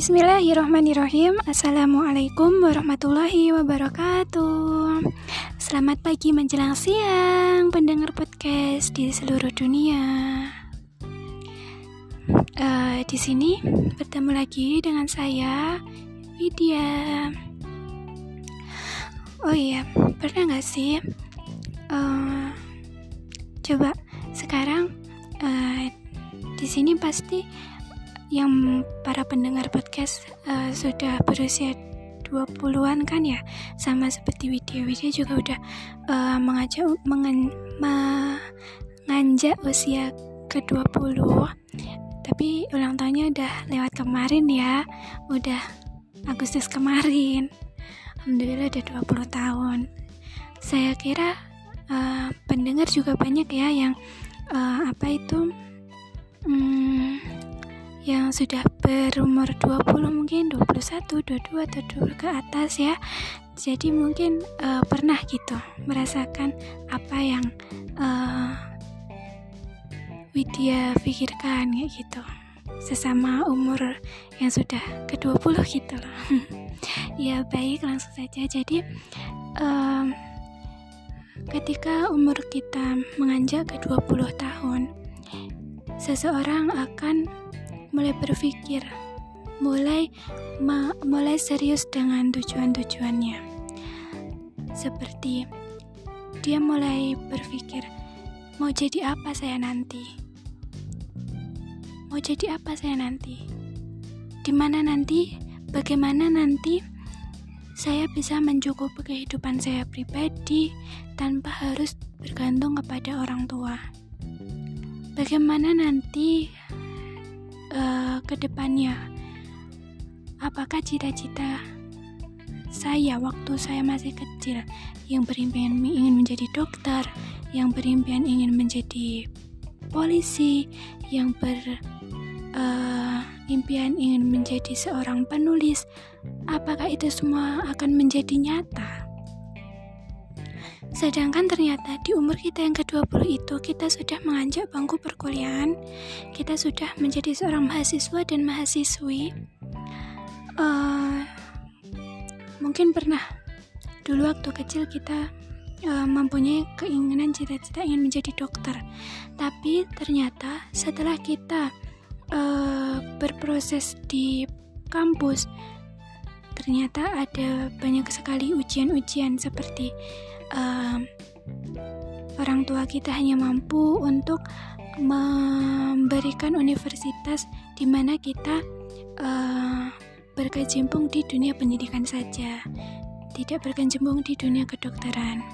Bismillahirrahmanirrahim. Assalamualaikum warahmatullahi wabarakatuh. Selamat pagi menjelang siang Pendengar podcast di seluruh dunia. Uh, Di sini bertemu lagi dengan saya Widya. Oh iya, pernah gak sih uh, Coba sekarang uh, di sini pasti yang para pendengar podcast uh, sudah berusia 20-an kan ya? Sama seperti Widya. Juga udah uh, mengajak mengan, menganjak usia ke-20 tapi ulang tahunnya udah lewat kemarin ya. Udah Agustus kemarin. Alhamdulillah udah 20 tahun. Saya kira uh, pendengar juga banyak ya yang uh, apa itu hmm, yang sudah berumur 20 mungkin 21, 22 atau 2 ke atas ya. Jadi mungkin uh, pernah gitu merasakan apa yang uh, Widya pikirkan kayak gitu sesama umur yang sudah ke-20 gitu loh. ya baik langsung saja. Jadi um, ketika umur kita menganjak ke 20 tahun seseorang akan mulai berpikir, mulai mulai serius dengan tujuan-tujuannya. Seperti dia mulai berpikir, mau jadi apa saya nanti? Mau jadi apa saya nanti? Di mana nanti? Bagaimana nanti saya bisa mencukupi kehidupan saya pribadi tanpa harus bergantung kepada orang tua? Bagaimana nanti uh, ke depannya. Apakah cita-cita saya waktu saya masih kecil yang berimpian ingin menjadi dokter, yang berimpian ingin menjadi polisi, yang berimpian uh, ingin menjadi seorang penulis, apakah itu semua akan menjadi nyata? Sedangkan ternyata di umur kita yang ke-20 itu kita sudah menganjak bangku perkuliahan, kita sudah menjadi seorang mahasiswa dan mahasiswi. Uh, mungkin pernah dulu waktu kecil kita uh, mempunyai keinginan cita-cita ingin menjadi dokter, tapi ternyata setelah kita uh, berproses di kampus, ternyata ada banyak sekali ujian-ujian seperti uh, orang tua kita hanya mampu untuk memberikan universitas di mana kita uh, berkecimpung di dunia pendidikan saja, tidak berkecimpung di dunia kedokteran.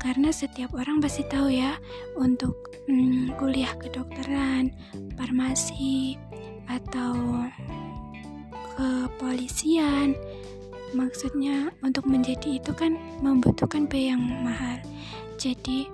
Karena setiap orang pasti tahu ya, untuk hmm, kuliah kedokteran, farmasi, atau kepolisian, maksudnya untuk menjadi itu kan membutuhkan biaya yang mahal. Jadi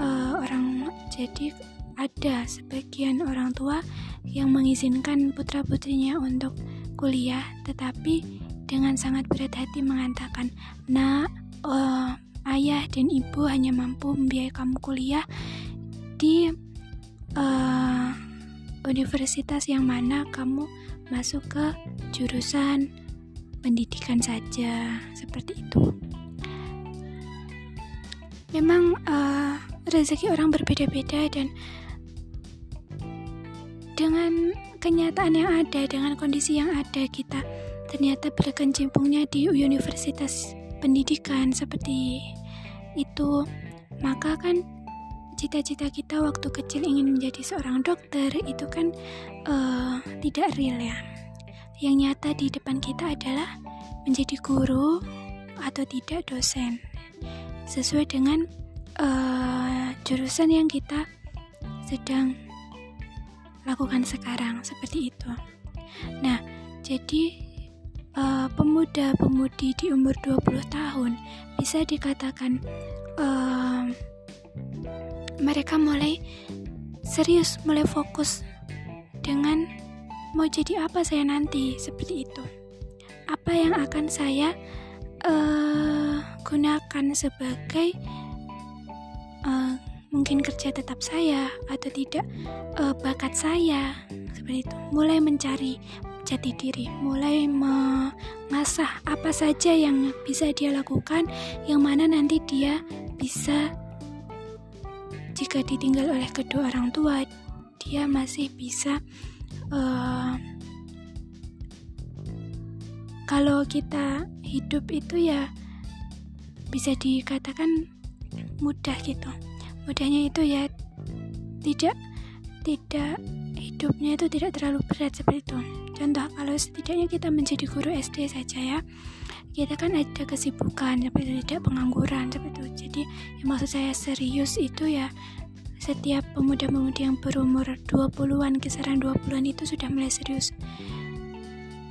uh, orang jadi ada sebagian orang tua yang mengizinkan putra putrinya untuk kuliah tetapi dengan sangat berat hati mengatakan nak uh, ayah dan ibu hanya mampu membiayai kamu kuliah di uh, universitas yang mana kamu masuk ke jurusan pendidikan saja seperti itu. Memang uh, rezeki orang berbeda-beda dan dengan kenyataan yang ada, dengan kondisi yang ada kita ternyata berkecimpungnya di universitas pendidikan seperti itu, maka kan cita-cita kita waktu kecil ingin menjadi seorang dokter itu kan uh, tidak real ya yang nyata di depan kita adalah menjadi guru atau tidak dosen sesuai dengan uh, jurusan yang kita sedang lakukan sekarang seperti itu. Nah, jadi uh, pemuda-pemudi di umur 20 tahun bisa dikatakan uh, mereka mulai serius, mulai fokus dengan mau jadi apa saya nanti? Seperti itu. Apa yang akan saya uh, gunakan sebagai uh, mungkin kerja tetap saya atau tidak uh, bakat saya? Seperti itu. Mulai mencari jati diri, mulai mengasah apa saja yang bisa dia lakukan, yang mana nanti dia bisa jika ditinggal oleh kedua orang tua, dia masih bisa kalau kita hidup itu ya bisa dikatakan mudah gitu. Mudahnya itu ya tidak tidak hidupnya itu tidak terlalu berat seperti itu. Contoh kalau setidaknya kita menjadi guru SD saja ya kita kan ada kesibukan seperti tidak pengangguran seperti itu. Jadi yang maksud saya serius itu ya setiap pemuda-pemudi yang berumur 20-an kisaran 20-an itu sudah mulai serius.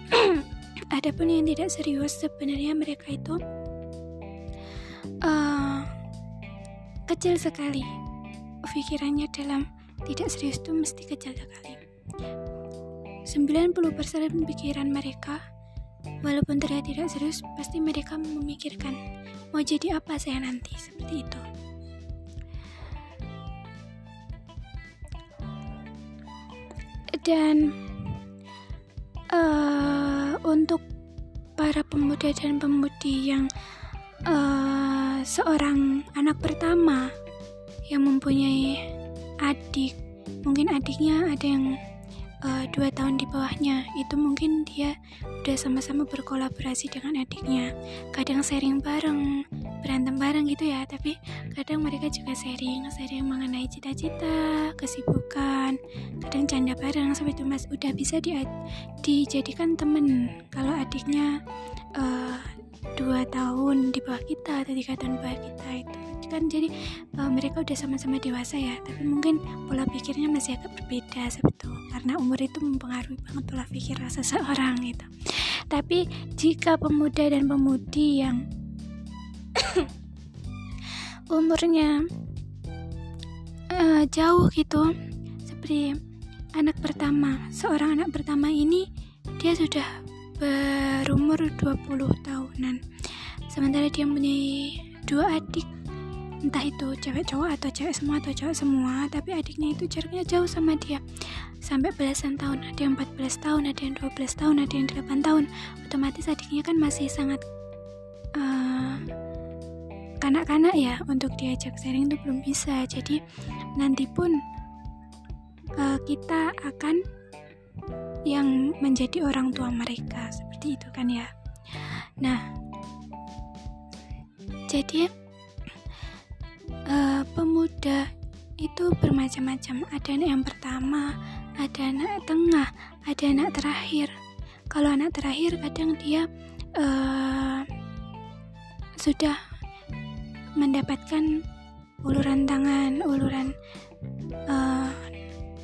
Adapun yang tidak serius sebenarnya mereka itu uh, kecil sekali. Pikirannya dalam tidak serius itu mesti kecil sekali. 90% pikiran mereka walaupun terlihat tidak serius pasti mereka memikirkan mau jadi apa saya nanti? Seperti itu dan uh, untuk para pemuda dan pemudi yang uh, seorang anak pertama yang mempunyai adik mungkin adiknya ada yang uh, dua tahun di bawahnya itu mungkin dia udah sama-sama berkolaborasi dengan adiknya. Kadang sharing bareng berantem bareng gitu ya tapi kadang mereka juga sharing sharing mengenai cita-cita kesibukan kadang canda bareng seperti itu mas udah bisa di, dijadikan temen. Kalau adiknya uh, dua tahun di bawah kita atau tiga tahun di bawah kita itu. Kan jadi uh, mereka udah sama-sama dewasa ya tapi mungkin pola pikirnya masih agak berbeda sebetulnya karena umur itu mempengaruhi banget pola pikir seseorang gitu. Tapi jika pemuda dan pemudi yang umurnya uh, jauh gitu seperti anak pertama seorang anak pertama ini dia sudah berumur 20 tahunan. Sementara dia mempunyai dua adik. Entah itu cewek cowok atau cewek semua atau cowok semua tapi adiknya itu jaraknya jauh sama dia. Sampai belasan tahun ada yang 14 tahun ada yang 12 tahun ada yang 8 tahun. Otomatis adiknya kan masih sangat uh, kanak-kanak ya. Untuk diajak sharing itu belum bisa. Jadi nanti pun uh, kita akan yang menjadi orang tua mereka seperti itu kan ya. Nah jadi uh, pemuda itu bermacam-macam. Ada anak yang pertama ada anak tengah ada anak terakhir. Kalau anak terakhir kadang dia uh, sudah mendapatkan uluran tangan uluran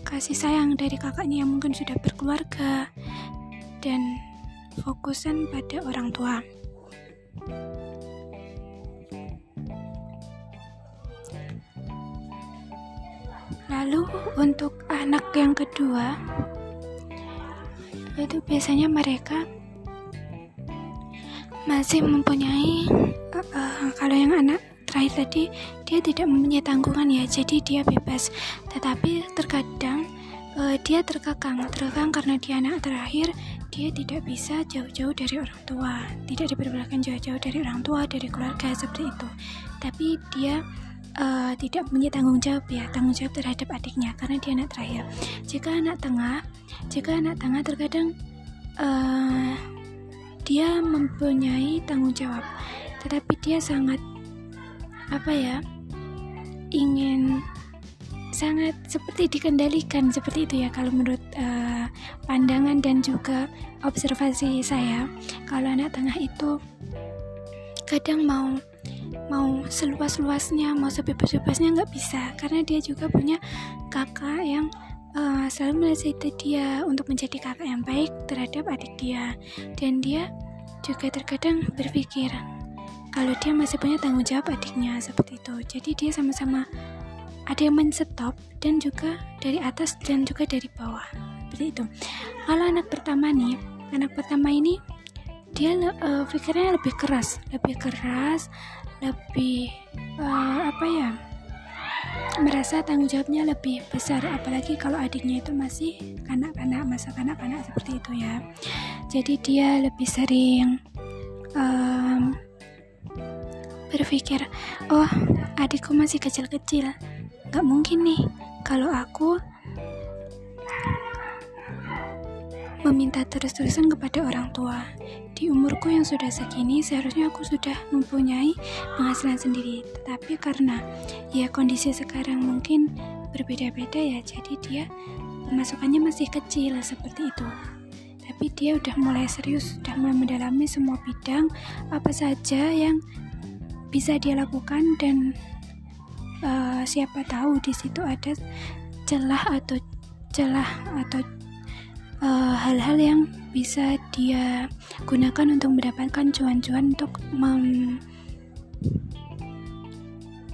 kasih sayang dari kakaknya yang mungkin sudah berkeluarga dan fokusan pada orang tua. Lalu untuk anak yang kedua itu biasanya mereka masih mempunyai uh, uh, kalau yang anak terakhir tadi dia tidak mempunyai tanggungan ya jadi dia bebas. Tetapi terkadang uh, dia terkekang terkekang karena dia anak terakhir dia tidak bisa jauh-jauh dari orang tua. Tidak diperbolehkan jauh-jauh dari orang tua dari keluarga seperti itu. Tapi dia uh, tidak punya tanggung jawab ya tanggung jawab terhadap adiknya karena dia anak terakhir. Jika anak tengah jika anak tengah terkadang uh, dia mempunyai tanggung jawab. Tetapi dia sangat apa ya ingin sangat seperti dikendalikan seperti itu ya kalau menurut uh, pandangan dan juga observasi saya. Kalau anak tengah itu kadang mau mau seluas-luasnya mau sebebas-bebasnya nggak bisa. Karena dia juga punya kakak yang uh, selalu menasihati dia untuk menjadi kakak yang baik terhadap adik dia. Dan dia juga terkadang berpikir kalau dia masih punya tanggung jawab adiknya seperti itu. Jadi dia sama-sama ada yang menstop dan juga dari atas dan juga dari bawah. Seperti itu. Kalau anak pertama nih anak pertama ini dia uh, lebih keras. Lebih keras lebih uh, apa ya merasa tanggung jawabnya lebih besar. Apalagi kalau adiknya itu masih kanak-kanak masa kanak-kanak seperti itu ya. Jadi dia lebih sering um, berpikir oh adikku masih kecil-kecil nggak mungkin nih kalau aku meminta terus-terusan kepada orang tua. Di umurku yang sudah segini, seharusnya aku sudah mempunyai penghasilan sendiri. Tetapi karena ya kondisi sekarang mungkin berbeda-beda ya, jadi dia pemasukannya masih kecil seperti itu. Tapi dia udah mulai serius, sudah mulai mendalami semua bidang apa saja yang bisa dia lakukan dan uh, siapa tahu di situ ada celah atau celah atau Eh, hal-hal uh, yang bisa dia gunakan untuk mendapatkan cuan-cuan untuk mem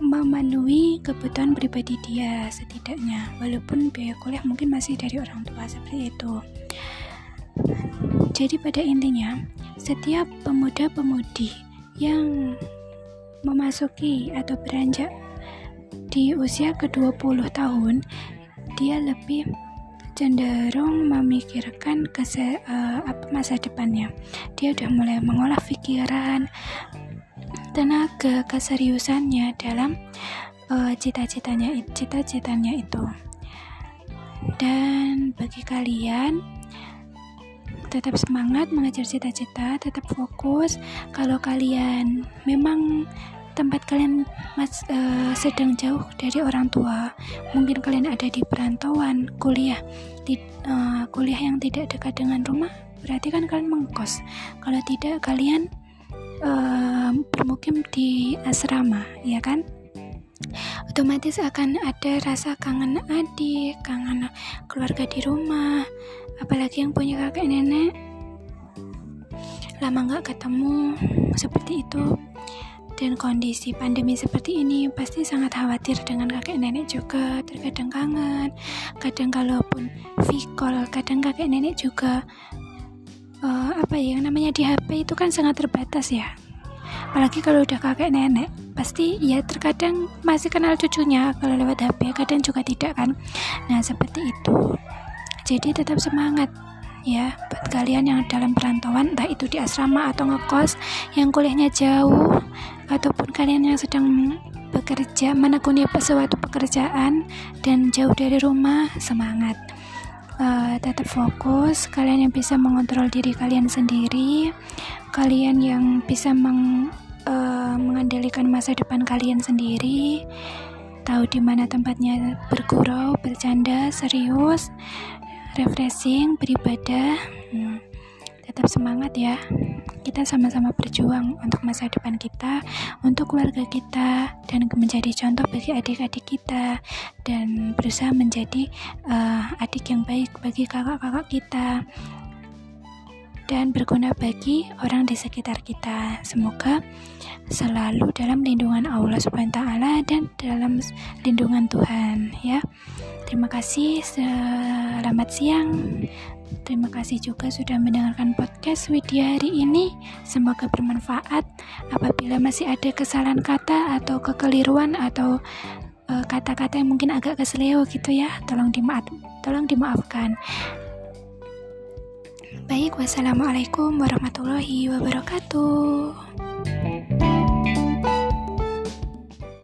memenuhi kebutuhan pribadi dia setidaknya. Walaupun biaya kuliah mungkin masih dari orang tua seperti itu. Jadi pada intinya setiap pemuda-pemudi yang memasuki atau beranjak di usia ke-20 tahun dia lebih cenderung memikirkan kese, uh, masa depannya. Dia udah mulai mengolah pikiran, tenaga, keseriusannya dalam uh, cita-citanya, cita-citanya itu. Dan bagi kalian tetap semangat mengejar cita-cita, tetap fokus. Kalau kalian memang tempat kalian mas, uh, sedang jauh dari orang tua, mungkin kalian ada di perantauan, kuliah, di, uh, kuliah yang tidak dekat dengan rumah, berarti kan kalian mengkos. Kalau tidak, kalian uh, bermukim di asrama, ya kan? Otomatis akan ada rasa kangen adik, kangen keluarga di rumah, apalagi yang punya kakek nenek. Lama nggak ketemu seperti itu. Dan kondisi pandemi seperti ini pasti sangat khawatir dengan kakek nenek juga. Terkadang kangen kadang kalaupun vikol kadang kakek nenek juga uh, apa ya yang namanya di HP itu kan sangat terbatas ya. Apalagi kalau udah kakek nenek pasti ya terkadang masih kenal cucunya kalau lewat HP kadang juga tidak kan. Nah seperti itu jadi tetap semangat ya. Buat kalian yang dalam perantauan entah itu di asrama atau ngekos yang kuliahnya jauh ataupun kalian yang sedang bekerja menekuni suatu pekerjaan dan jauh dari rumah semangat. Uh, tetap fokus kalian yang bisa mengontrol diri kalian sendiri kalian yang bisa meng, uh, mengendalikan masa depan kalian sendiri tahu di mana tempatnya bergurau bercanda serius refreshing, beribadah. Hmm, tetap semangat ya. Kita sama-sama berjuang untuk masa depan kita, untuk keluarga kita, dan menjadi contoh bagi adik-adik kita, dan berusaha menjadi uh, adik yang baik bagi kakak-kakak kita, dan berguna bagi orang di sekitar kita. Semoga selalu dalam lindungan Allah Subhanahu taala dan dalam lindungan Tuhan ya. Terima kasih, selamat siang. Terima kasih juga sudah mendengarkan podcast Widya hari ini. Semoga bermanfaat. Apabila masih ada kesalahan kata atau kekeliruan atau eh, kata-kata uh, yang mungkin agak keseleo gitu ya, tolong dimaaf, tolong dimaafkan. Baik, wassalamualaikum warahmatullahi wabarakatuh.